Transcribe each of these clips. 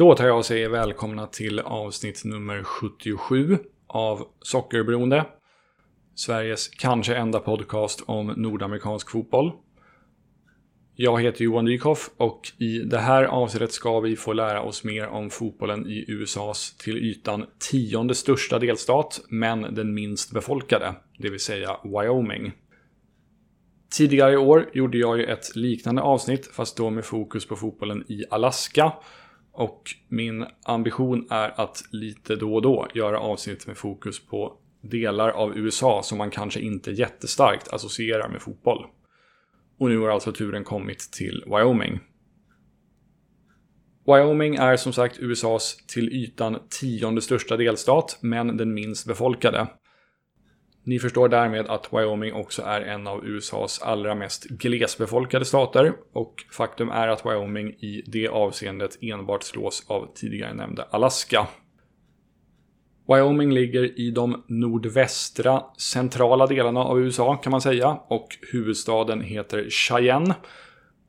Då tar jag och säger välkomna till avsnitt nummer 77 av Sockerberoende. Sveriges kanske enda podcast om nordamerikansk fotboll. Jag heter Johan Dykhoff och i det här avsnittet ska vi få lära oss mer om fotbollen i USAs till ytan tionde största delstat, men den minst befolkade, det vill säga Wyoming. Tidigare i år gjorde jag ju ett liknande avsnitt, fast då med fokus på fotbollen i Alaska. Och min ambition är att lite då och då göra avsnitt med fokus på delar av USA som man kanske inte jättestarkt associerar med fotboll. Och nu har alltså turen kommit till Wyoming. Wyoming är som sagt USAs till ytan tionde största delstat, men den minst befolkade. Ni förstår därmed att Wyoming också är en av USAs allra mest glesbefolkade stater och faktum är att Wyoming i det avseendet enbart slås av tidigare nämnda Alaska. Wyoming ligger i de nordvästra centrala delarna av USA kan man säga och huvudstaden heter Cheyenne.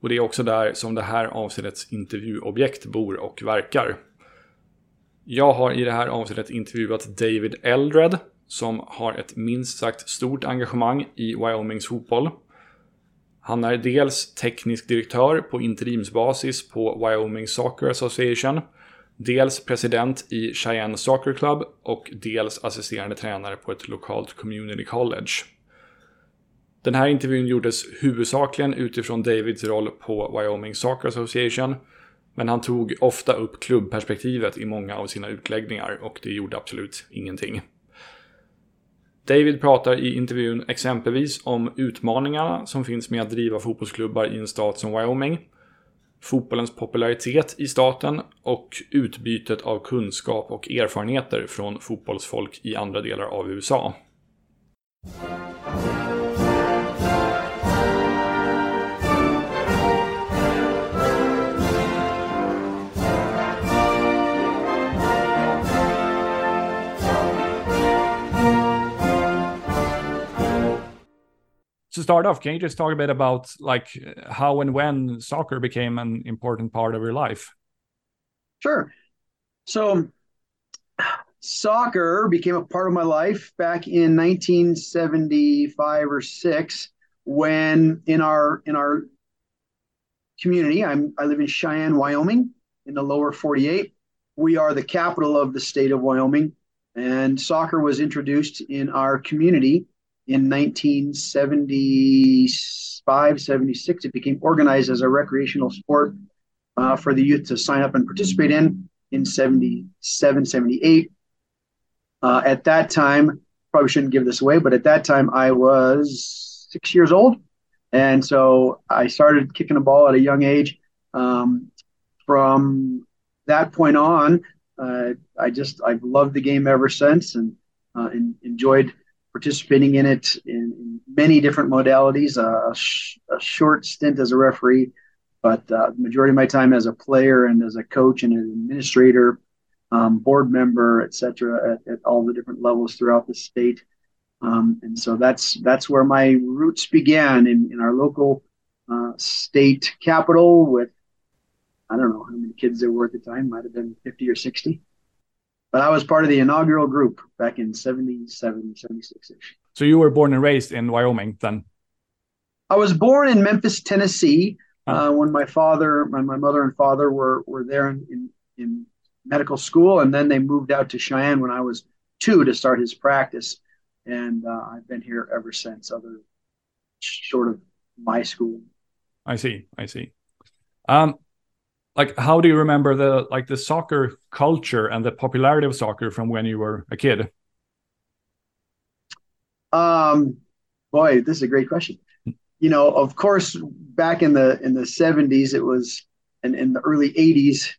Och det är också där som det här avsnittets intervjuobjekt bor och verkar. Jag har i det här avsnittet intervjuat David Eldred som har ett minst sagt stort engagemang i Wyomings fotboll. Han är dels teknisk direktör på interimsbasis på Wyoming Soccer Association, dels president i Cheyenne Soccer Club och dels assisterande tränare på ett lokalt community college. Den här intervjun gjordes huvudsakligen utifrån Davids roll på Wyoming Soccer Association, men han tog ofta upp klubbperspektivet i många av sina utläggningar och det gjorde absolut ingenting. David pratar i intervjun exempelvis om utmaningarna som finns med att driva fotbollsklubbar i en stat som Wyoming, fotbollens popularitet i staten och utbytet av kunskap och erfarenheter från fotbollsfolk i andra delar av USA. To start off, can you just talk a bit about like how and when soccer became an important part of your life? Sure. So, soccer became a part of my life back in 1975 or six when in our in our community, I'm I live in Cheyenne, Wyoming, in the lower 48. We are the capital of the state of Wyoming, and soccer was introduced in our community in 1975, 76, it became organized as a recreational sport uh, for the youth to sign up and participate in in 77, 78. Uh, at that time, probably shouldn't give this away, but at that time I was six years old. And so I started kicking a ball at a young age. Um, from that point on, uh, I just, I've loved the game ever since and, uh, and enjoyed participating in it in, many different modalities. Uh, a, sh- a, short stint as a referee, but uh, the majority of my time as a player and as a coach and an administrator, um, board member, etc., at, at, all the different levels throughout the state. Um, and so that's that's where my roots began in, in our local uh, state capital with I don't know how many kids there were at the time, might have been 50 or 60 but I was part of the inaugural group back in 77, 76 ish. So you were born and raised in Wyoming then? I was born in Memphis, Tennessee, uh, when my father, my, my mother and father were, were there in, in, in, medical school. And then they moved out to Cheyenne when I was two to start his practice. And uh, I've been here ever since, other short of my school. I see. I see. Um, like how do you remember the like the soccer culture and the popularity of soccer from when you were a kid? Um boy this is a great question. You know of course back in the in the 70s it was and in the early 80s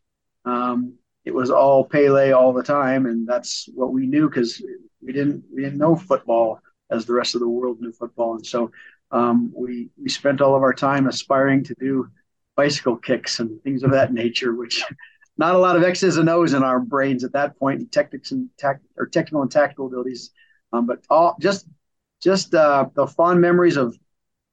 um it was all Pelé all the time and that's what we knew because we didn't we didn't know football as the rest of the world knew football. And so um, we we spent all of our time aspiring to do bicycle kicks and things of that nature, which not a lot of X's and O's in our brains at that point, tactics and tact or technical and tactical abilities. Um, but all just just uh, the fond memories of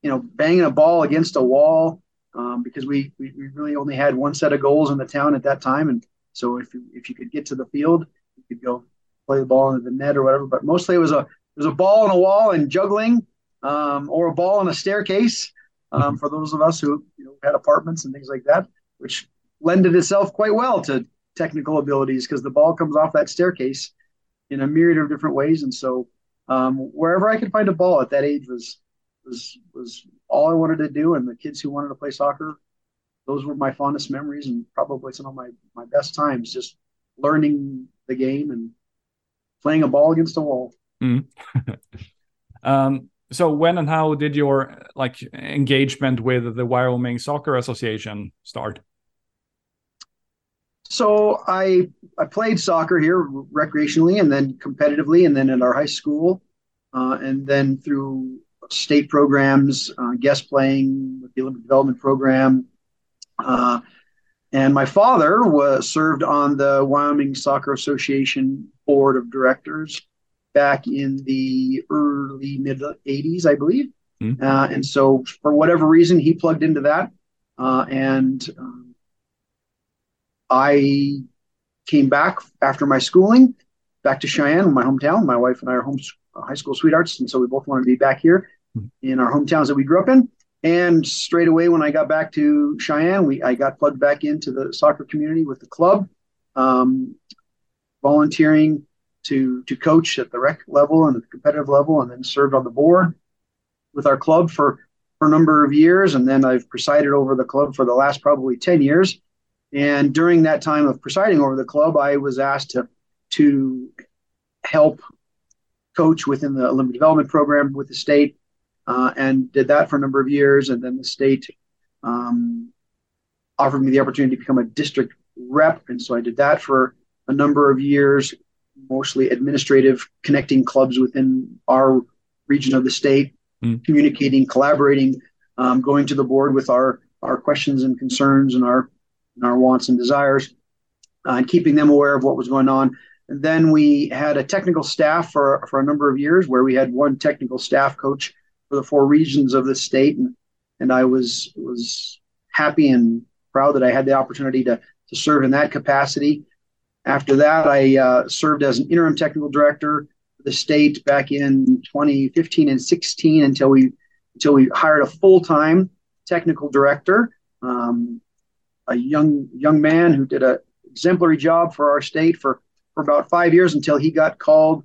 you know banging a ball against a wall um, because we, we, we really only had one set of goals in the town at that time, and So if you, if you could get to the field, you could go play the ball into the net or whatever. But mostly it was a it was a ball on a wall and juggling, um, or a ball on a staircase. Um, mm-hmm. for those of us who you know had apartments and things like that, which lended itself quite well to technical abilities because the ball comes off that staircase in a myriad of different ways. And so um, wherever I could find a ball at that age was was was all I wanted to do. And the kids who wanted to play soccer, those were my fondest memories and probably some of my my best times, just learning the game and playing a ball against a wall. Mm. um, so when and how did your like engagement with the Wyoming Soccer Association start? So I I played soccer here recreationally and then competitively, and then at our high school, uh, and then through state programs, uh, guest playing with the Olympic Development Program. Uh, and my father was served on the Wyoming Soccer Association board of directors back in the early mid 80s, I believe. Mm-hmm. Uh, and so, for whatever reason, he plugged into that, uh, and um, I came back after my schooling, back to Cheyenne, my hometown. My wife and I are home, high school sweethearts, and so we both wanted to be back here hmm. in our hometowns that we grew up in. And straight away, when I got back to Cheyenne, we I got plugged back into the soccer community with the club, um, volunteering to to coach at the rec level and the competitive level, and then served on the board with our club for for a number of years. And then I've presided over the club for the last probably ten years. And during that time of presiding over the club, I was asked to to help coach within the Olympic Development Program with the state, uh, and did that for a number of years. And then the state um, offered me the opportunity to become a district rep, and so I did that for a number of years, mostly administrative, connecting clubs within our region of the state, mm. communicating, collaborating, um, going to the board with our our questions and concerns and our and our wants and desires, uh, and keeping them aware of what was going on. And then we had a technical staff for, for a number of years where we had one technical staff coach for the four regions of the state. And, and I was, was happy and proud that I had the opportunity to, to serve in that capacity. After that, I uh, served as an interim technical director for the state back in 2015 and 16 until we until we hired a full time technical director. Um, a young young man who did an exemplary job for our state for, for about five years until he got called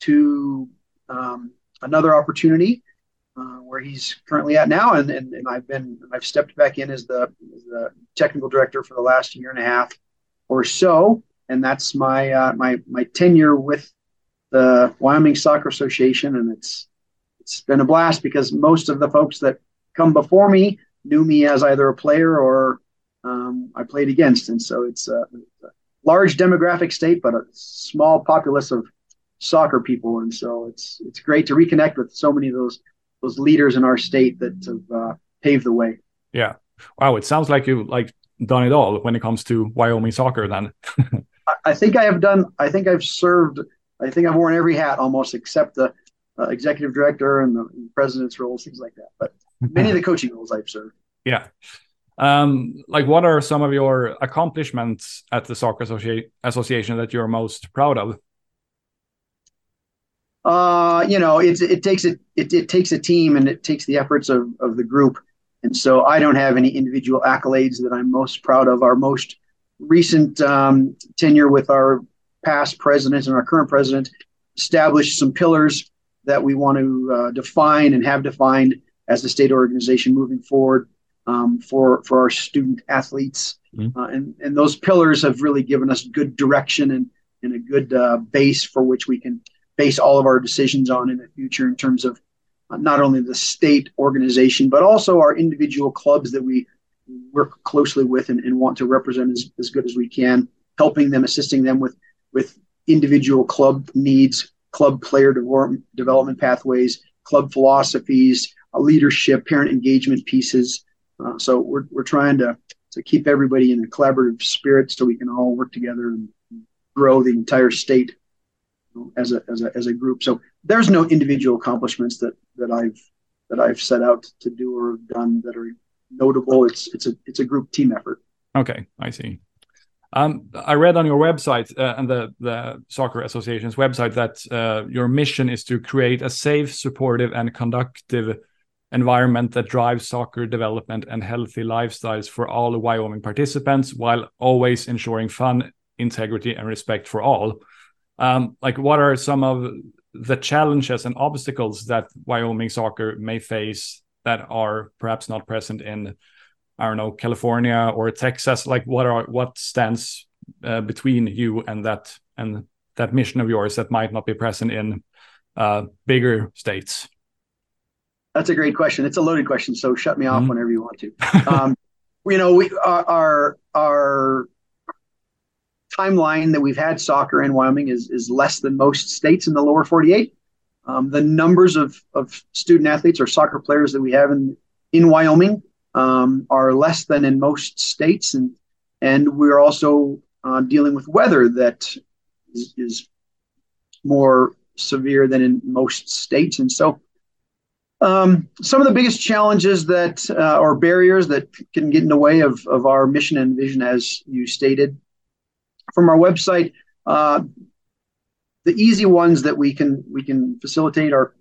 to um, another opportunity uh, where he's currently at now. And, and, and I've been I've stepped back in as the, as the technical director for the last year and a half or so. And that's my uh, my my tenure with the Wyoming Soccer Association, and it's it's been a blast because most of the folks that come before me knew me as either a player or um, I played against. And so it's a, a, large demographic state, but a small populace of soccer people. And so it's it's great to reconnect with so many of those those leaders in our state that have uh, paved the way. Yeah. Wow. It sounds like you've like done it all when it comes to Wyoming soccer. Then. I think I have done. I think I've served. I think I've worn every hat almost except the uh, executive director and the president's roles, things like that. But many of the coaching roles I've served. Yeah. Um, like, what are some of your accomplishments at the Soccer Associ Association that you're most proud of? Uh, you know, it's it takes it, it it takes a team and it takes the efforts of of the group. And so I don't have any individual accolades that I'm most proud of. Our most recent um, tenure with our past president and our current president established some pillars that we want to uh, define and have defined as the state organization moving forward um, for for our student athletes, mm-hmm. uh, and and those pillars have really given us good direction and and a good uh, base for which we can base all of our decisions on in the future in terms of uh, not only the state organization but also our individual clubs that we work closely with and, and want to represent as, as good as we can, helping them, assisting them with with individual club needs, club player development pathways, club philosophies, leadership, parent engagement pieces. Uh, so we're, we're trying to, to keep everybody in a collaborative spirit so we can all work together and grow the entire state you know, as, a, as, a, as a group. So there's no individual accomplishments that, that I've that I've set out to do or done that are notable. It's it's a it's a group team effort. Okay, I see. Um, I read on your website uh, and the, the Soccer Association's website that uh, your mission is to create a safe, supportive, and conductive environment that drives soccer development and healthy lifestyles for all Wyoming participants while always ensuring fun, integrity, and respect for all. Um, like, what are some of the challenges and obstacles that Wyoming soccer may face that are perhaps not present in I don't know California or Texas? Like what are what stands uh, between you and that and that mission of yours that might not be present in uh, bigger states? That's a great question. It's a loaded question, so shut me off mm-hmm. whenever you want to. Um, you know, we our our timeline that we've had soccer in Wyoming is is less than most states in the lower 48. Um, the numbers of of student athletes or soccer players that we have in in Wyoming um, are less than in most states, and and we're also uh, dealing with weather that is, is, more severe than in most states, and so. Um, some of the biggest challenges that uh, or barriers that can get in the way of, of our mission and vision, as you stated from our website, uh, the easy ones that we can we can facilitate are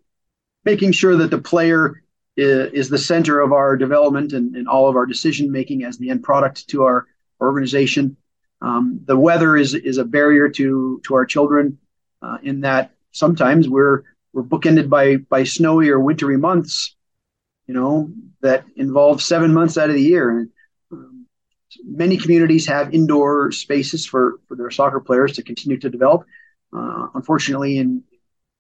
making sure that the player is, the center of our development and, and all of our decision making as the end product to our organization. Um, the weather is is a barrier to to our children uh, in that sometimes we're we're bookended by by snowy or wintry months, you know, that involve seven months out of the year. And um, many communities have indoor spaces for for their soccer players to continue to develop. Uh, unfortunately, in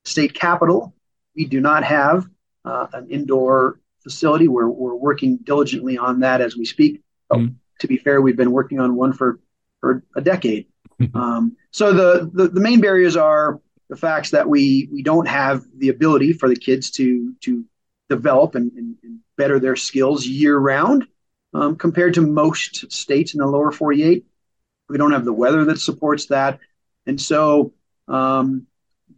state capital, we do not have uh, an indoor facility. We're, we're working diligently on that as we speak. Mm-hmm. To be fair, we've been working on one for, for a decade. Mm-hmm. Um, so the, the, the main barriers are the facts that we we don't have the ability for the kids to to develop and, and, and better their skills year round um, compared to most states in the lower 48. We don't have the weather that supports that, and so um,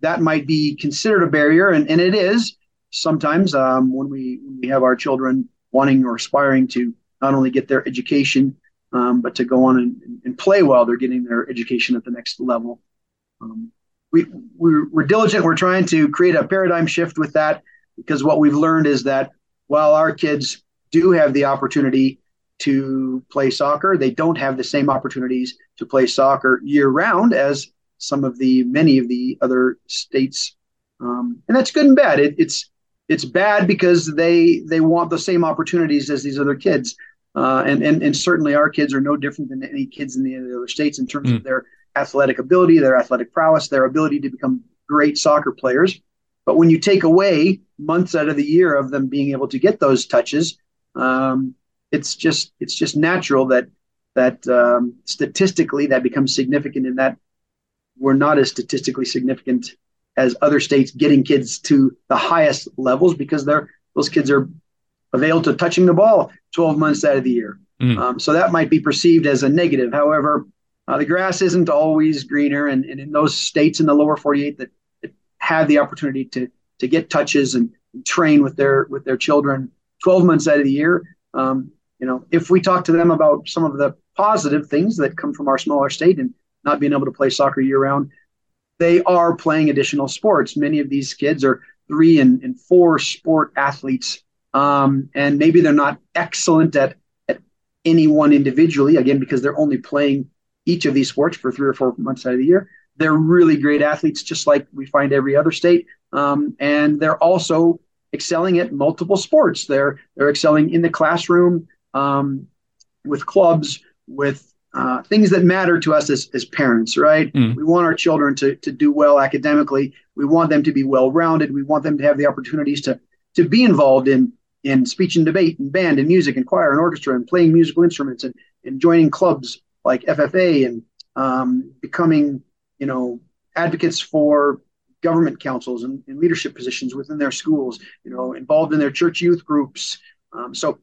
that might be considered a barrier, and, and it is sometimes um, when we when we have our children wanting or aspiring to not only get their education um, but to go on and, and, play while they're getting their education at the next level. Um, we, we're, we're, diligent. We're trying to create a paradigm shift with that because what we've learned is that while our kids do have the opportunity to play soccer, they don't have the same opportunities to play soccer year round as some of the many of the other states. Um, and that's good and bad. It, it's it's bad because they they want the same opportunities as these other kids. Uh, and, and and certainly our kids are no different than any kids in the other states in terms mm. of their athletic ability, their athletic prowess, their ability to become great soccer players. But when you take away months out of the year of them being able to get those touches, um, it's just it's just natural that that um, statistically that becomes significant in that we're not as statistically significant as other states getting kids to the highest levels because they're those kids are available to touching the ball 12 months out of the year. Mm. Um, so that might be perceived as a negative. However, uh, the grass isn't always greener, and, and in those states in the lower 48 that, that have the opportunity to to get touches and, and, train with their with their children 12 months out of the year, um, you know, if we talk to them about some of the positive things that come from our smaller state and not being able to play soccer year round, they are playing additional sports. Many of these kids are three and, and four sport athletes. Um, and maybe they're not excellent at, at any one individually, again, because they're only playing each of these sports for three or four months out of the year. They're really great athletes, just like we find every other state. Um, and they're also excelling at multiple sports. They're they're excelling in the classroom um, with clubs, with uh, things that matter to us as, as parents, right? Mm. We want our children to, to do well academically. We want them to be well rounded. We want them to have the opportunities to, to be involved in, in speech and debate and band and music and choir and orchestra and playing musical instruments and, and joining clubs like FFA and um, becoming, you know, advocates for government councils and, and, leadership positions within their schools, you know, involved in their church youth groups. Um, so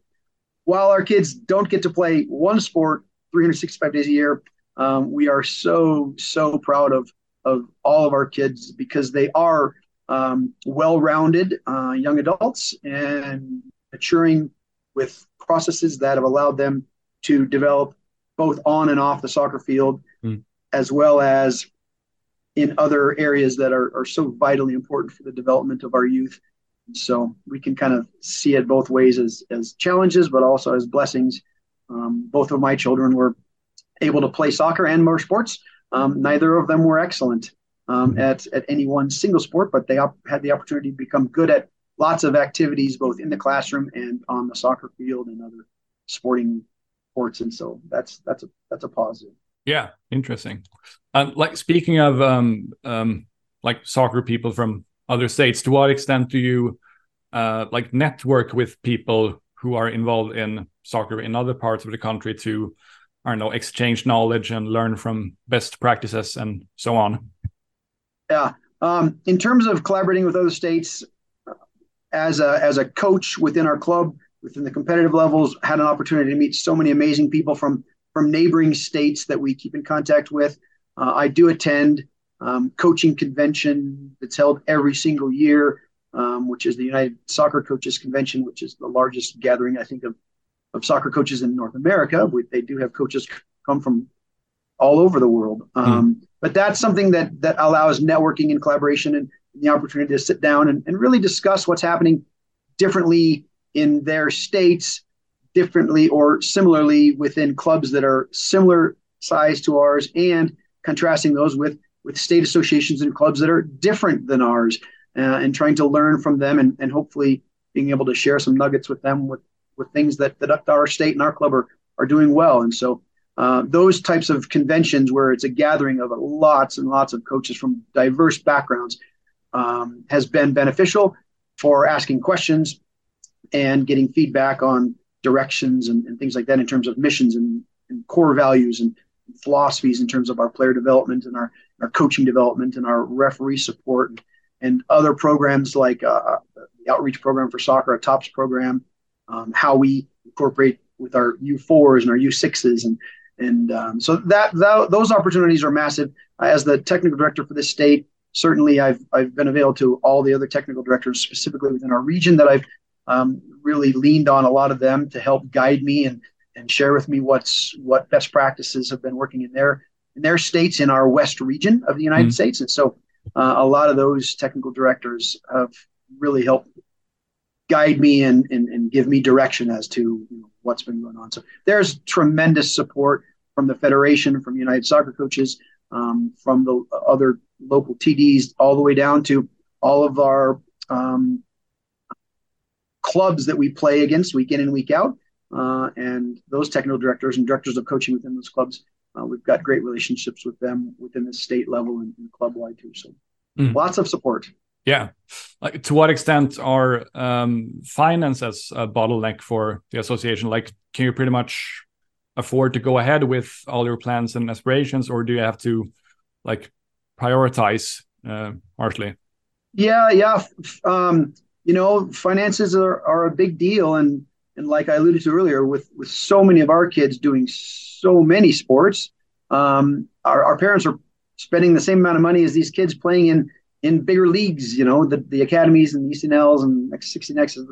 while our kids don't get to play one sport 365 days a year. Um, we are so so proud of of all of our kids because they are um, well-rounded uh, young adults and maturing with processes that have allowed them to develop both on and off the soccer field, mm. as well as in other areas that are, are so vitally important for the development of our youth. So we can kind of see it both ways as, as challenges, but also as blessings. Um, both of my children were able to play soccer and more sports. Um, neither of them were excellent um, mm-hmm. at, at any one single sport, but they op- had the opportunity to become good at lots of activities, both in the classroom and on the soccer field and other sporting sports. And so that's that's a that's a positive. Yeah, interesting. And like speaking of um, um, like soccer people from other states, to what extent do you uh, like network with people who are involved in soccer in other parts of the country to I don't know exchange knowledge and learn from best practices and so on? Yeah, um, in terms of collaborating with other states, as a as a coach within our club, within the competitive levels, had an opportunity to meet so many amazing people from from neighboring states that we keep in contact with. Uh, I do attend um, coaching convention that's held every single year, um, which is the United Soccer Coaches Convention, which is the largest gathering I think of of soccer coaches in North America. We, they do have coaches come from all over the world, um, mm. but that's something that that allows networking and collaboration and the opportunity to sit down and, and really discuss what's happening differently in their states differently or similarly within clubs that are similar size to ours and contrasting those with with state associations and clubs that are different than ours uh, and trying to learn from them and, and hopefully being able to share some nuggets with them with, with things that, that our state and our club are, are doing well. And so uh, those types of conventions where it's a gathering of lots and lots of coaches from diverse backgrounds um, has been beneficial for asking questions and getting feedback on directions and, and things like that in terms of missions and, and, core values and philosophies in terms of our player development and our, our coaching development and our referee support and, and other programs like uh, uh the outreach program for soccer, a TOPS program, um, how we incorporate with our U4s and our U6s and and um, so that, that, those opportunities are massive. As the technical director for this state, certainly I've I've been available to all the other technical directors specifically within our region that I've um, really leaned on a lot of them to help guide me and and share with me what's what best practices have been working in their in their states in our west region of the United mm-hmm. States and so uh, a lot of those technical directors have really helped guide me and, and, and give me direction as to you know, what's been going on so there's tremendous support from the federation from United Soccer Coaches um, from the other local TDs all the way down to all of our um, clubs that we play against week in and week out. Uh, and those technical directors and directors of coaching within those clubs, uh, we've got great relationships with them within the state level and, and club wide too. So mm. lots of support. Yeah. Like, to what extent are um, finances a bottleneck for the association? Like, can you pretty much afford to go ahead with all your plans and aspirations, or do you have to like prioritize uh, harshly? Yeah, yeah. Um, you know, finances are, are a big deal, and and like I alluded to earlier, with with so many of our kids doing so many sports, um, our, our parents are spending the same amount of money as these kids playing in in bigger leagues. You know, the the academies and the ECNLs and X60Xs,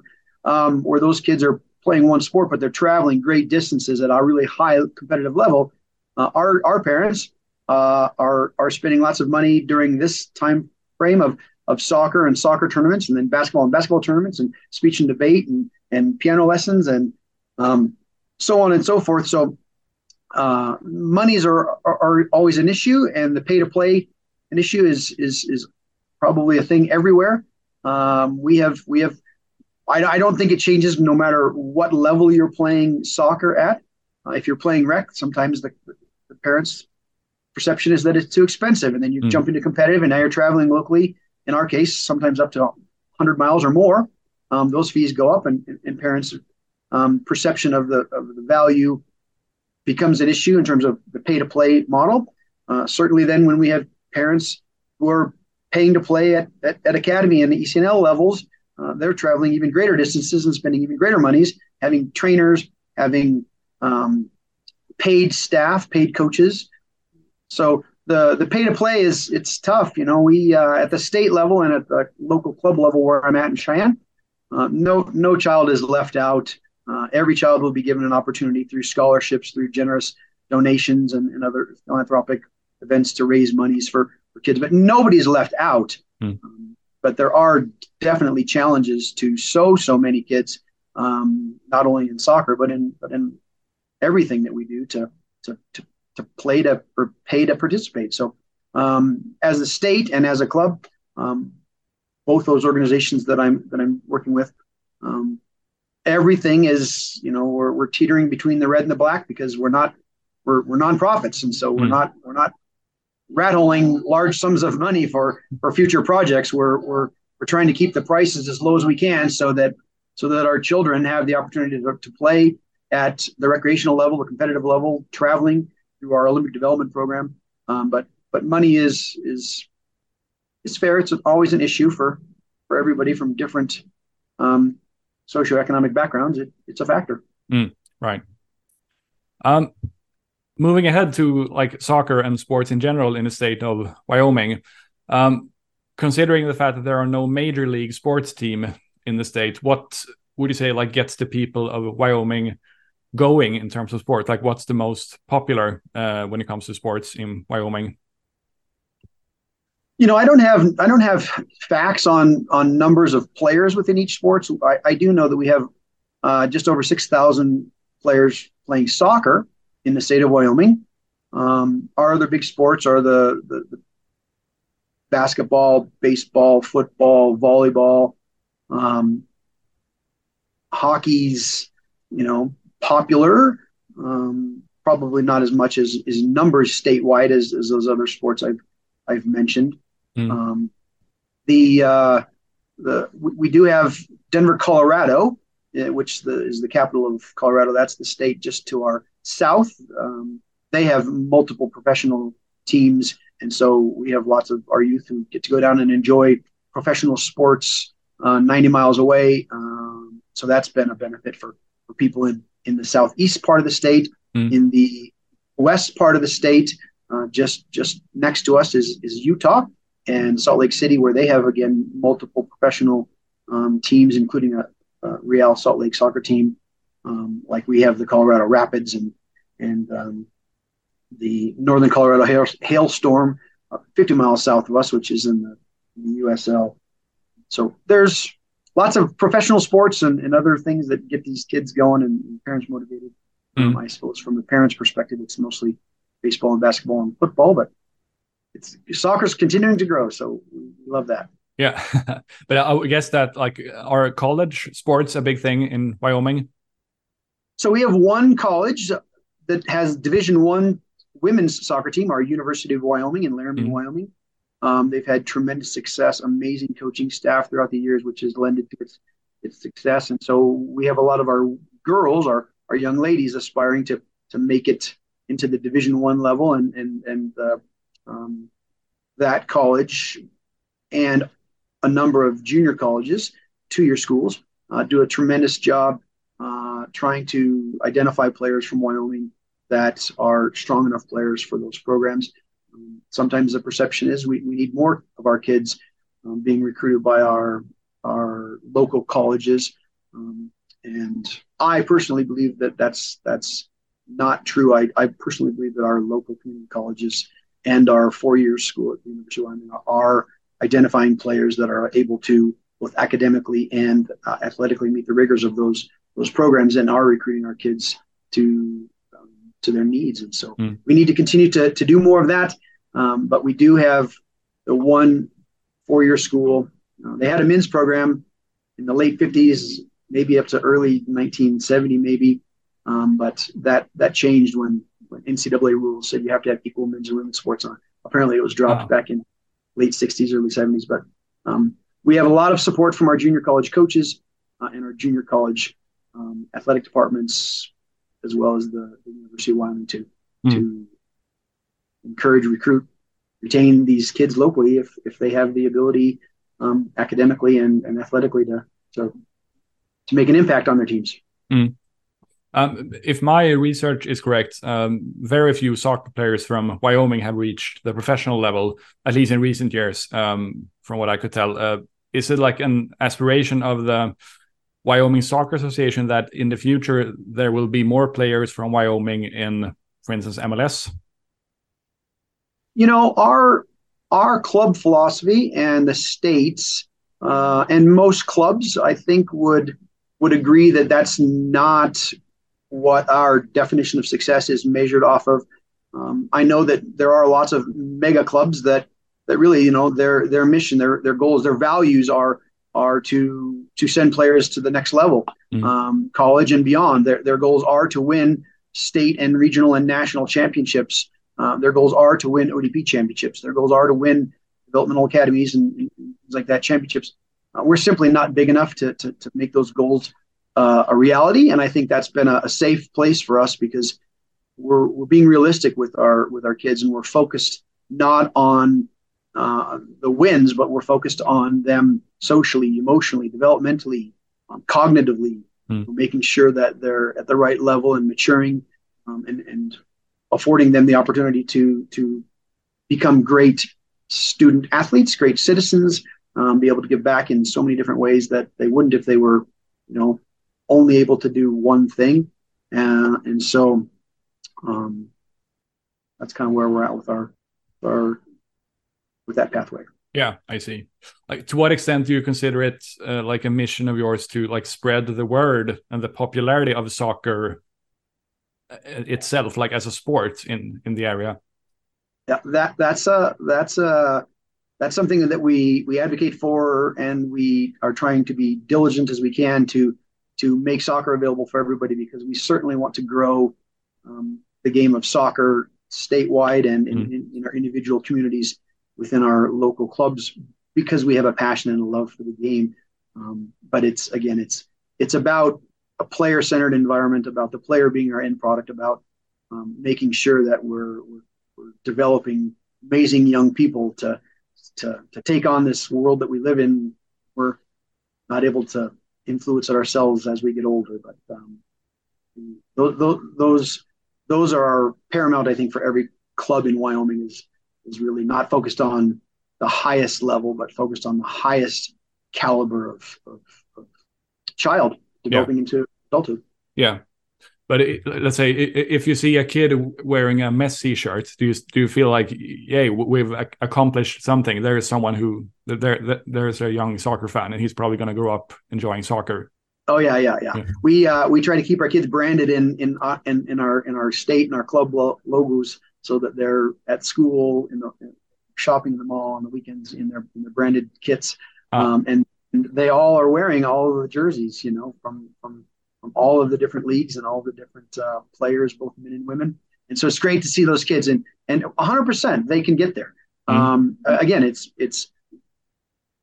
um, where those kids are playing one sport, but they're traveling great distances at a really high competitive level. Uh, our our parents uh, are are spending lots of money during this time frame of of soccer and soccer tournaments, and then basketball and basketball tournaments, and speech and debate, and and piano lessons, and um, so on and so forth. So uh, monies are, are, are always an issue, and the pay to play an issue is is is probably a thing everywhere. Um, we have we have. I, I don't think it changes no matter what level you're playing soccer at. Uh, if you're playing rec, sometimes the, the parents perception is that it's too expensive, and then you mm. jump into competitive, and now you're traveling locally. In our case, sometimes up to 100 miles or more. Um, those fees go up, and, and parents' um, perception of the of the value becomes an issue in terms of the pay to play model. Uh, certainly, then when we have parents who are paying to play at, at, at academy and the ECNL levels, uh, they're traveling even greater distances and spending even greater monies, having trainers, having um, paid staff, paid coaches, so the the pay to play is it's tough. You know, we uh, at the state level and at the local club level where I'm at in Cheyenne, uh, no no child is left out. Uh, every child will be given an opportunity through scholarships, through generous donations and, and other philanthropic events to raise monies for, for kids, but nobody's left out. Mm. Um, but there are definitely challenges to so so many kids, um, not only in soccer but in but in everything that we do to to to, to play to or pay to participate. So um, as a state and as a club, um, both those organizations that I'm that I'm working with, um, everything is you know we're, we're teetering between the red and the black because we're not we're, we're nonprofits and so we're mm. not we're not rat holing large sums of money for for future projects. We're we're we're trying to keep the prices as low as we can so that so that our children have the opportunity to, to play at the recreational level, the competitive level, traveling through our Olympic development program. Um, but but money is is is fair. It's always an issue for for everybody from different um, socioeconomic backgrounds. It, it's a factor. Mm, right. Um, moving ahead to like soccer and sports in general in the state of Wyoming, um, considering the fact that there are no major league sports team in the state, what would you say like gets the people of Wyoming going in terms of sport? Like, what's the most popular uh, when it comes to sports in Wyoming? You know, I don't have I don't have facts on on numbers of players within each sports. I, I do know that we have uh, just over six thousand players playing soccer in the state of Wyoming. Um, our other big sports are the, the, the basketball, baseball, football, volleyball, um, hockey's, you know, popular. Um, probably not as much as, as numbers statewide as, as those other sports I've I've mentioned. Mm. Um, the uh, the we do have Denver, Colorado, eh, which the, is the capital of Colorado. That's the state just to our south. Um, they have multiple professional teams, and so we have lots of our youth who get to go down and enjoy professional sports uh, 90 miles away. Um, so that's been a benefit for, for people in, in the southeast part of the state. Mm. In the west part of the state, uh, just just next to us is, is Utah and Salt Lake City, where they have again multiple professional um, teams, including a, a, Real Salt Lake soccer team. Um, like we have the Colorado Rapids and and um, the Northern Colorado hail, hailstorm, uh, 50 miles south of us, which is in the, in the USL. So there's lots of professional sports and, and other things that get these kids going and, and parents motivated. Mm. Um, I suppose from the parents' perspective, it's mostly baseball and basketball and football, but it's soccer's continuing to grow, so we love that. Yeah, but I guess that like are college sports a big thing in Wyoming? So we have one college that has Division One women's soccer team, our University of Wyoming in Laramie, mm-hmm. Wyoming. Um, they've had tremendous success, amazing coaching staff throughout the years, which has lended to its its success. And so we have a lot of our girls, our our young ladies, aspiring to to make it into the Division One level, and and and uh, um, that college and a number of junior colleges, two year schools, uh, do a tremendous job uh, trying to identify players from Wyoming that are strong enough players for those programs. Um, sometimes the perception is we, we need more of our kids um, being recruited by our our local colleges, um, and I personally believe that that's that's not true. I, I personally believe that our local community colleges and our four-year school at the University of Wyoming are identifying players that are able to both academically and uh, athletically meet the rigors of those those programs and are recruiting our kids to to their needs. And so mm. we need to continue to, to do more of that. Um, but we do have the one four year school. Uh, they had a men's program in the late 50s, maybe up to early 1970, maybe. Um, but that that changed when, when NCAA rules said you have to have equal men's and women's sports on. Apparently, it was dropped wow. back in late 60s, early 70s. But um, we have a lot of support from our junior college coaches uh, and our junior college um, athletic departments, as well as the, the University of Wyoming to mm. to encourage, recruit, retain these kids locally if if they have the ability um, academically and, and athletically to to to make an impact on their teams. Mm. Um, if my research is correct, um, very few soccer players from Wyoming have reached the professional level, at least in recent years, um, from what I could tell. Uh, is it like an aspiration of the Wyoming Soccer Association that in the future there will be more players from Wyoming in for instance, MLS? You know, our our club philosophy and the states uh, and most clubs, I think, would would agree that that's not what our definition of success is measured off of. Um, I know that there are lots of mega clubs that that really, you know, their their mission, their their goals, their values are are to to send players to the next level, mm um, college and beyond. Their their goals are to win state and regional and national championships. Uh, their goals are to win ODP championships. Their goals are to win developmental academies and, and things like that championships. Uh, we're simply not big enough to to, to make those goals uh, a reality, and I think that's been a, a safe place for us because we're we're being realistic with our with our kids, and we're focused not on uh, the wins, but we're focused on them socially, emotionally, developmentally, um, cognitively, mm. making sure that they're at the right level and maturing, um, and, and affording them the opportunity to to become great student athletes, great citizens, um, be able to give back in so many different ways that they wouldn't if they were, you know, only able to do one thing. Uh, and so um, that's kind of where we're at with our our with that pathway. Yeah, I see. Like, to what extent do you consider it uh, like a mission of yours to like spread the word and the popularity of soccer uh, itself, like as a sport in in the area? Yeah, that that's a that's a that's something that we we advocate for, and we are trying to be diligent as we can to to make soccer available for everybody because we certainly want to grow um, the game of soccer statewide and in, mm. in, in our individual communities within our local clubs because we have a passion and a love for the game. Um, but it's again, it's it's about a player-centered environment, about the player being our end product, about um, making sure that we're, we're, we're developing amazing young people to to to take on this world that we live in. We're not able to influence it ourselves as we get older, but um, those, those those are our paramount. I think for every club in Wyoming is is really not focused on the highest level, but focused on the highest caliber of, of, of child developing yeah. into adulthood. Yeah. But it, let's say if you see a kid wearing a Messi shirt, do you do you feel like, yay, we've accomplished something? There is someone who there there's a young soccer fan, and he's probably going to grow up enjoying soccer. Oh yeah, yeah, yeah. yeah. We uh, we try to keep our kids branded in in uh, in, in our in our state and our club logos so that they're at school in the shopping in the mall on the weekends in their in their branded kits, uh, um, and, and, they all are wearing all of the jerseys, you know, from from from all of the different leagues and all the different uh, players, both men and women. And so it's great to see those kids, and and 100% they can get there. Mm-hmm. Um, again, it's it's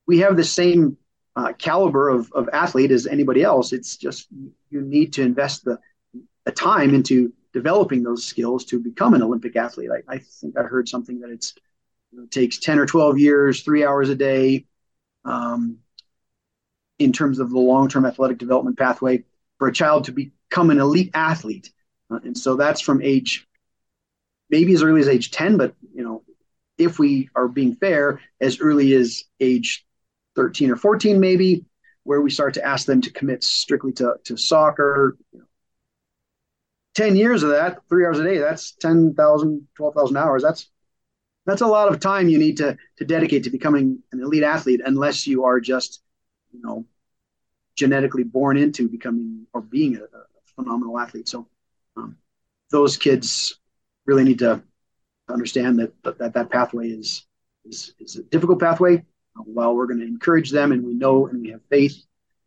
we have the same uh, caliber of, of athlete as anybody else. It's just you need to invest the, the time into developing those skills to become an Olympic athlete. I, I think I heard something that it's you know, it takes 10 or 12 years, three hours a day, um, in terms of the long-term athletic development pathway for a child to become an elite athlete. Uh, and so that's from age, maybe as early as age 10, but you know, if we are being fair, as early as age 13 or 14, maybe, where we start to ask them to commit strictly to, to soccer, you know, 10 years of that, three hours a day, that's 10,000, 12,000 hours. That's that's a lot of time you need to to dedicate to becoming an elite athlete unless you are just, you know, genetically born into becoming or being a, a phenomenal athlete. So um, those kids really need to understand that that, that pathway is, is, is a difficult pathway. Uh, while we're going to encourage them and we know and we have faith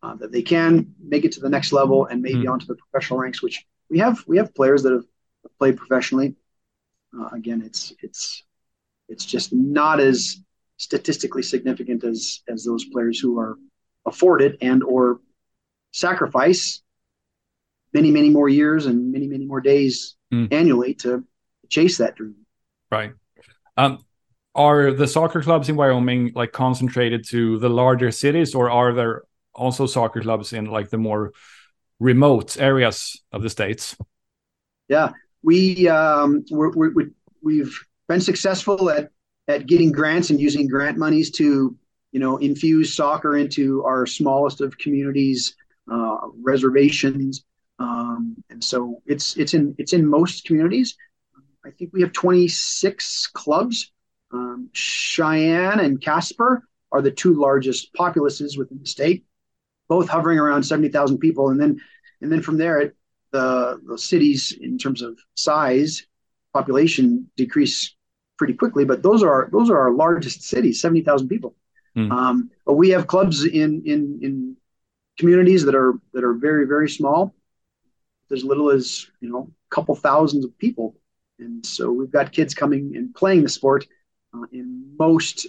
uh, that they can make it to the next level and maybe mm. onto the professional ranks, which we have we have players that have played professionally. Uh, again, it's it's it's just not as statistically significant as as those players who are afforded and or sacrifice many many more years and many many more days mm. annually to chase that dream. Right. Um, are the soccer clubs in Wyoming like concentrated to the larger cities, or are there also soccer clubs in like the more remote areas of the states? Yeah, we um, we're, we we've been successful at at getting grants and using grant monies to you know infuse soccer into our smallest of communities, uh, reservations, um, and so it's it's in it's in most communities. I think we have 26 clubs. Um, Cheyenne and Casper are the two largest populaces within the state, both hovering around 70,000 people. And then, and then from there, it, the, the cities in terms of size, population decrease pretty quickly. But those are those are our largest cities, 70,000 people. Mm. Um, but we have clubs in in in communities that are that are very very small, as little as you know a couple thousands of people, and so we've got kids coming and playing the sport uh, in most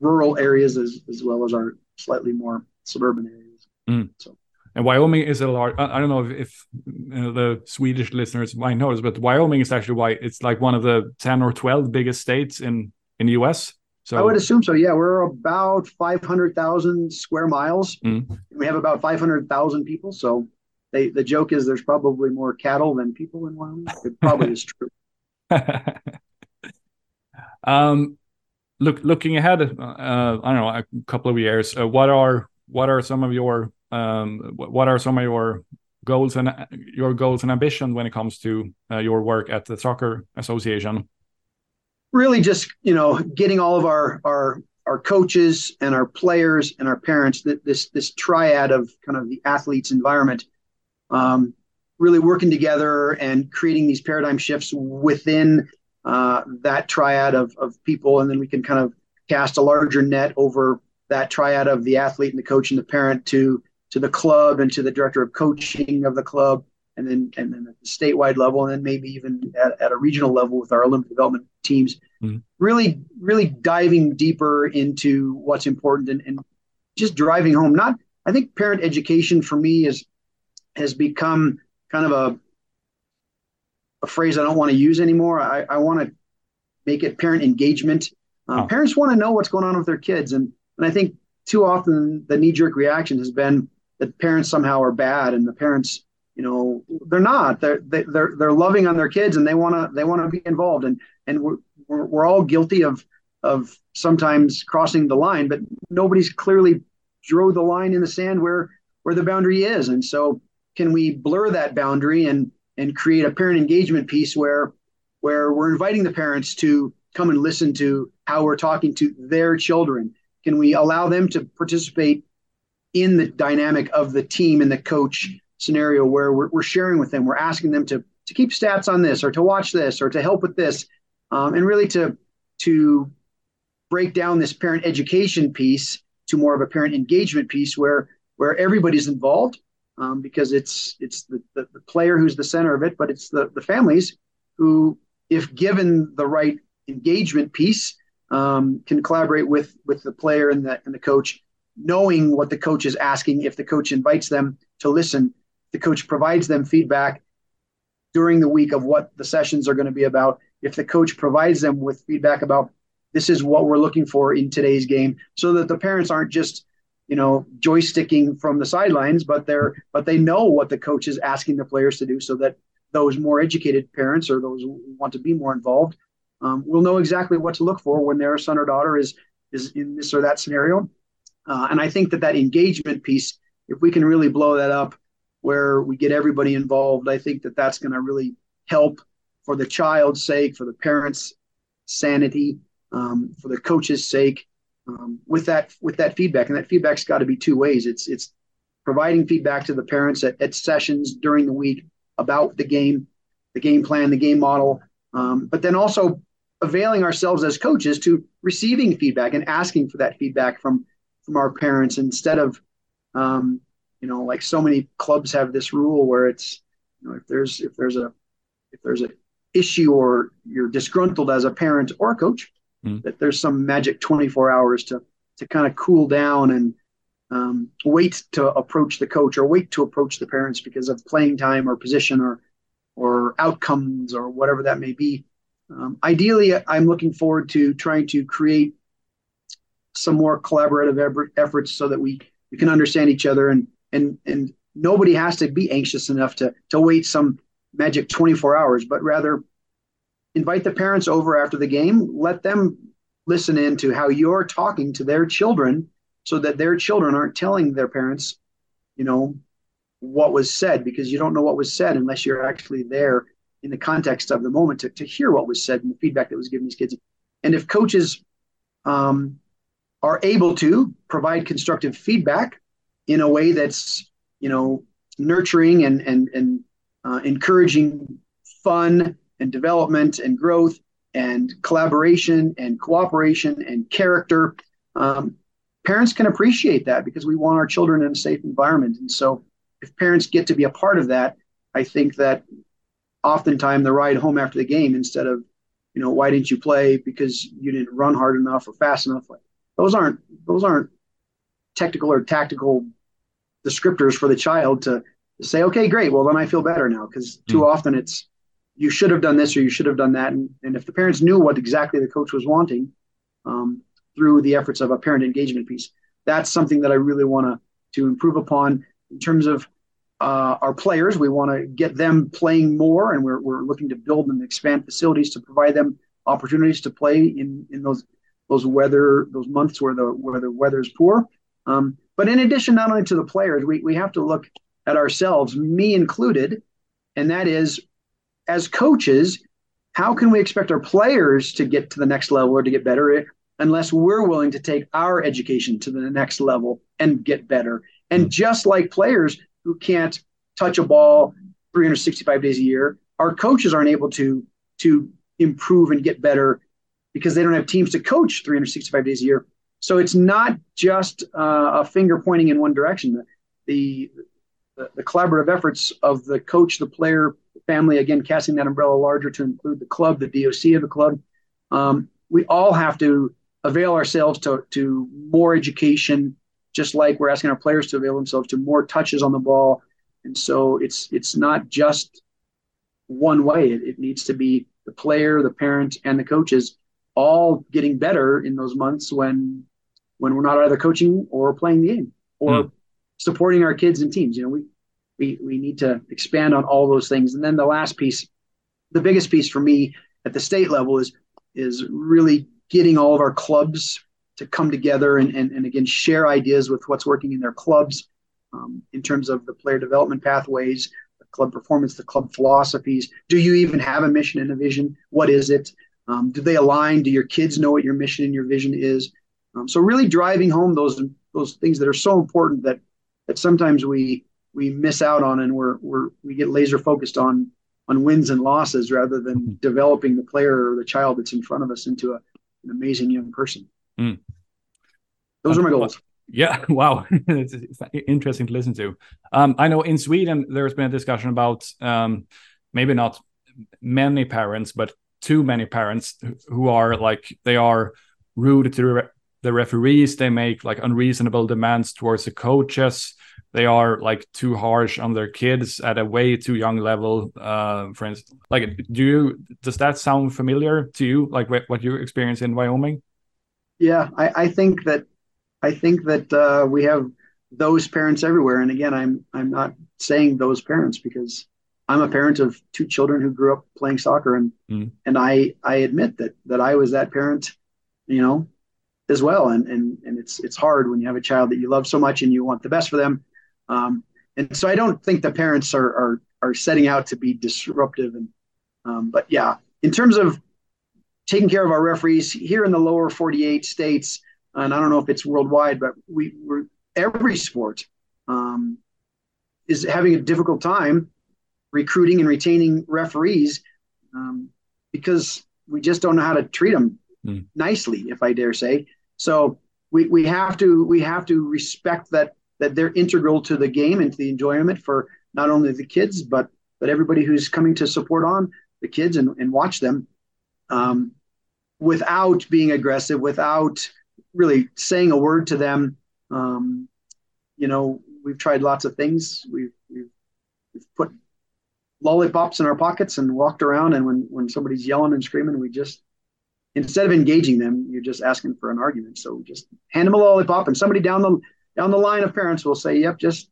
rural areas as as well as our slightly more suburban areas. Mm. So. And Wyoming is a large. I don't know if, if you know, the Swedish listeners might notice, but Wyoming is actually why it's like one of the ten or twelve biggest states in in the U.S. So I would assume so. Yeah, we're about five hundred thousand square miles. Mm. We have about five hundred thousand people. So they, the joke is there's probably more cattle than people in Wyoming. It probably is true. um, look, looking ahead, uh, I don't know, a couple of years. Uh, what are what are some of your um, what are some of your goals and your goals and ambition when it comes to uh, your work at the soccer association? Really just you know getting all of our our our coaches and our players and our parents that this this triad of kind of the athletes environment um, really working together and creating these paradigm shifts within uh, that triad of, of people. And then we can kind of cast a larger net over that triad of the athlete and the coach and the parent to to the club and to the director of coaching of the club and then and then at the statewide level, and then maybe even at, at a regional level with our Olympic development teams, mm-hmm. really really diving deeper into what's important and, and just driving home. Not I think parent education for me is has become kind of a a phrase I don't want to use anymore. I, I want to make it parent engagement. Uh, oh. Parents want to know what's going on with their kids, and and I think too often the knee jerk reaction has been that parents somehow are bad and the parents you know they're not. They're they're they're loving on their kids and they want to they want to be involved. And and we're, we're, we're all guilty of of sometimes crossing the line but nobody's clearly drew the line in the sand where where the boundary is. And so can we blur that boundary and and create a parent engagement piece where where we're inviting the parents to come and listen to how we're talking to their children? Can we allow them to participate in the dynamic of the team and the coach scenario where we're, we're sharing with them, we're asking them to to keep stats on this or to watch this or to help with this, um, and really to to break down this parent education piece to more of a parent engagement piece where where everybody's involved um, because it's it's the, the, the, player who's the center of it, but it's the, the families who, if given the right engagement piece, um, can collaborate with with the player and the and the coach, knowing what the coach is asking. If the coach invites them to listen, the coach provides them feedback during the week of what the sessions are going to be about. If the coach provides them with feedback about this is what we're looking for in today's game, so that the parents aren't just you know joysticking from the sidelines, but they're but they know what the coach is asking the players to do, so that those more educated parents or those who want to be more involved um, will know exactly what to look for when their son or daughter is is in this or that scenario. Uh, and I think that that engagement piece, if we can really blow that up where we get everybody involved. I think that that's going to really help for the child's sake, for the parents' sanity, um, for the coach's sake. Um, with that with that feedback, and that feedback's got to be two ways. It's it's providing feedback to the parents at, at sessions during the week about the game, the game plan, the game model, um, but then also availing ourselves as coaches to receiving feedback and asking for that feedback from from our parents instead of um, you know, like so many clubs have this rule where it's, you know, if there's if there's a if there's an issue or you're disgruntled as a parent or a coach, mm. that there's some magic 24 hours to to kind of cool down and um, wait to approach the coach or wait to approach the parents because of playing time or position or or outcomes or whatever that may be. Um, ideally, I'm looking forward to trying to create some more collaborative efforts so that we we can understand each other and and and nobody has to be anxious enough to to wait some magic 24 hours but rather invite the parents over after the game let them listen in to how you're talking to their children so that their children aren't telling their parents you know what was said because you don't know what was said unless you're actually there in the context of the moment to, to hear what was said and the feedback that was given these kids. And if coaches um, are able to provide constructive feedback in a way that's you know nurturing and and and uh, encouraging fun and development and growth and collaboration and cooperation and character. Um, parents can appreciate that because we want our children in a safe environment. And so if parents get to be a part of that i think that oftentimes the ride home after the game instead of you know why didn't you play because you didn't run hard enough or fast enough? Like those aren't those aren't technical or tactical descriptors for the child to, say okay great well then i feel better now because too mm. often it's you should have done this or you should have done that and, and if the parents knew what exactly the coach was wanting um, through the efforts of a parent engagement piece that's something that i really want to to improve upon in terms of uh, our players. We want to get them playing more, and we're, we're looking to build and expand facilities to provide them opportunities to play in, in those those weather those months where the where the weather is poor. Um, but in addition, not only to the players, we, we have to look at ourselves, me included, and that is as coaches, how can we expect our players to get to the next level or to get better eh, unless we're willing to take our education to the next level and get better? And mm. just like players, who can't touch a ball 365 days a year. Our coaches aren't able to to improve and get better because they don't have teams to coach 365 days a year. So it's not just uh, a finger pointing in one direction. The, the, the collaborative efforts of the coach, the player, family, again casting that umbrella larger to include the club, the DOC of the club. Um, we all have to avail ourselves to to more education, just like we're asking our players to avail themselves to more touches on the ball. And so it's it's not just one way. It, it needs to be the player, the parent, and the coaches all getting better in those months when when we're not either coaching or playing the game or mm. supporting our kids and teams. You know, we we we need to expand on all those things. And then the last piece, the biggest piece for me at the state level is is really getting all of our clubs to come together and, and, and again share ideas with what's working in their clubs um, in terms of the player development pathways, the club performance, the club philosophies. Do you even have a mission and a vision? What is it? Um, do they align? Do your kids know what your mission and your vision is? Um, so really driving home those those things that are so important that that sometimes we we miss out on and we're we're we get laser focused on on wins and losses rather than mm-hmm. developing the player or the child that's in front of us into a, an amazing young person. Mm. Those are my goals. Yeah, wow, it's interesting to listen to. Um, I know in Sweden there's been a discussion about um, maybe not many parents, but too many parents who are like they are rude to the referees. They make like unreasonable demands towards the coaches. They are like too harsh on their kids at a way too young level. Uh, for instance, like, do you does that sound familiar to you? Like what you experience in Wyoming? Yeah, I, I think that I think that uh, we have those parents everywhere. And again, I'm I'm not saying those parents because I'm a parent of two children who grew up playing soccer, and mm. and I I admit that that I was that parent, you know, as well. And and and it's it's hard when you have a child that you love so much and you want the best for them. Um, and so I don't think the parents are are are setting out to be disruptive. And um, but yeah, in terms of taking care of our referees here in the lower 48 states, and I don't know if it's worldwide, but we we're, every sport um, is having a difficult time recruiting and retaining referees um, because we just don't know how to treat them mm. nicely, if I dare say. So we, we have to we have to respect that that they're integral to the game and to the enjoyment for not only the kids but but everybody who's coming to support on the kids and, and watch them. Um, without being aggressive, without really saying a word to them. Um, you know, we've tried lots of things. We've, we've, we've put lollipops in our pockets and walked around. And when, when somebody's yelling and screaming, we just, instead of engaging them, you're just asking for an argument. So just hand them a lollipop and somebody down the, down the line of parents will say, yep, just,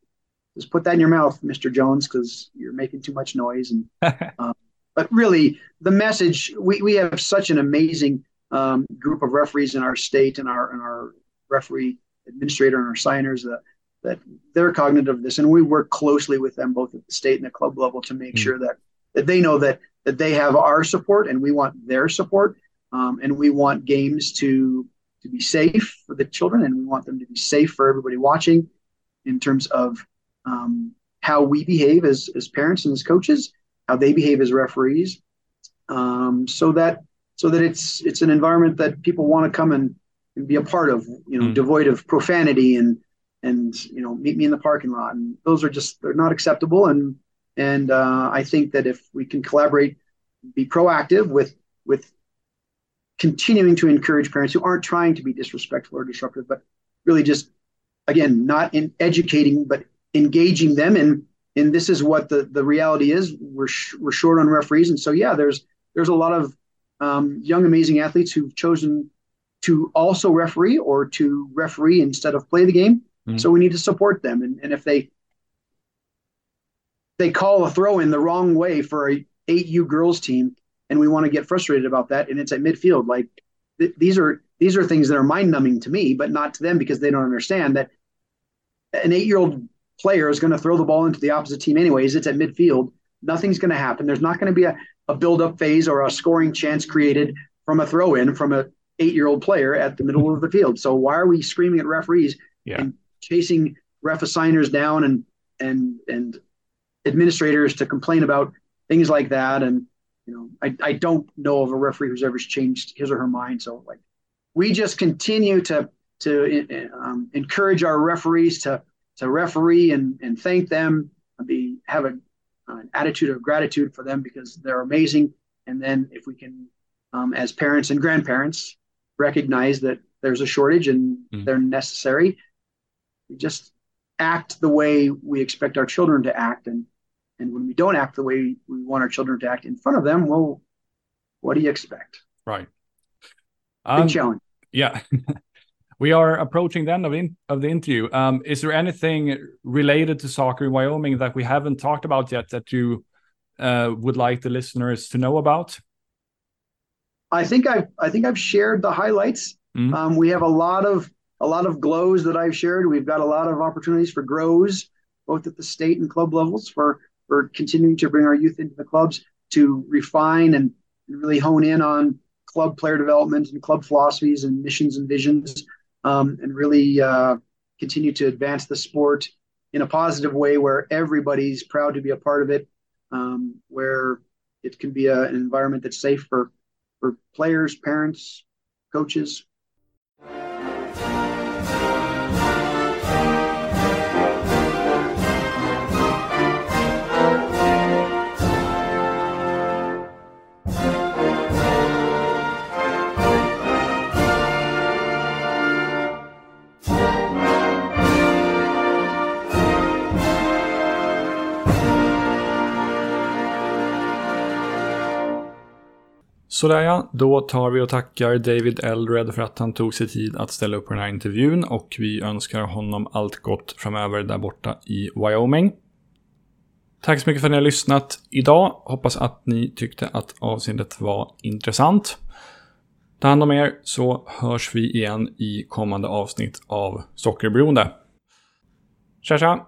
just put that in your mouth, Mr. Jones, because you're making too much noise. And, um, but really, the message we, we have such an amazing um, group of referees in our state and our and our referee administrator and our signers that that they're cognitive of this, and we work closely with them both at the state and the club level to make mm-hmm. sure that that they know that that they have our support and we want their support. Um, and we want games to to be safe for the children and we want them to be safe for everybody watching in terms of um, how we behave as, as parents and as coaches, how they behave as referees, um, so that so that it's it's an environment that people want to come and, and be a part of, you know, mm. devoid of profanity and and you know meet me in the parking lot. And those are just they're not acceptable. And and uh, I think that if we can collaborate, be proactive with with continuing to encourage parents who aren't trying to be disrespectful or disruptive, but really just again not in educating but engaging them and and this is what the the reality is. We're sh- we're short on referees. And so yeah there's there's a lot of um, young amazing athletes who've chosen to also referee or to referee instead of play the game. Mm-hmm. so we need to support them. And, and if they they call a throw in the wrong way for a 8u girls team and we want to get frustrated about that and it's at midfield like th- these are these are things that are mind numbing to me but not to them because they don't understand that an eight year old player is going to throw the ball into the opposite team anyways. It's at midfield. Nothing's going to happen. There's not going to be a, a build up phase or a scoring chance created from a throw in from a eight year old player at the middle of the field. So why are we screaming at referees yeah. and chasing ref assigners down and and and administrators to complain about things like that? And you know, I, I don't know of a referee who's ever changed his or her mind. So like, we just continue to to um, encourage our referees to to referee and, and thank them and be have a, an attitude of gratitude for them because they're amazing. And then if we can, um, as parents and grandparents, recognize that there's a shortage and mm. they're necessary, we just act the way we expect our children to act. And and when we don't act the way we want our children to act in front of them, well, what do you expect? Right. Big um, challenge. Yeah. We are approaching the end of, in, of the interview. Um, is there anything related to soccer in Wyoming that we haven't talked about yet that you uh, would like the listeners to know about? I think I've I think I've shared the highlights. Mm-hmm. Um, we have a lot of a lot of glows that I've shared. We've got a lot of opportunities for grows, both at the state and club levels, for for continuing to bring our youth into the clubs to refine and really hone in on club player development and club philosophies and missions and visions um, and really uh, continue to advance the sport in a positive way where everybody's proud to be a part of it, um, where it can be a, an environment that's safe for, for players, parents, coaches, Sådär ja, då tar vi och tackar David Eldred för att han tog sig tid att ställa upp på den här intervjun och vi önskar honom allt gott framöver där borta i Wyoming. Tack så mycket för att ni har lyssnat idag. Hoppas att ni tyckte att avsnittet var intressant. Ta hand om er så hörs vi igen i kommande avsnitt av Sockerberoende. Tja tja!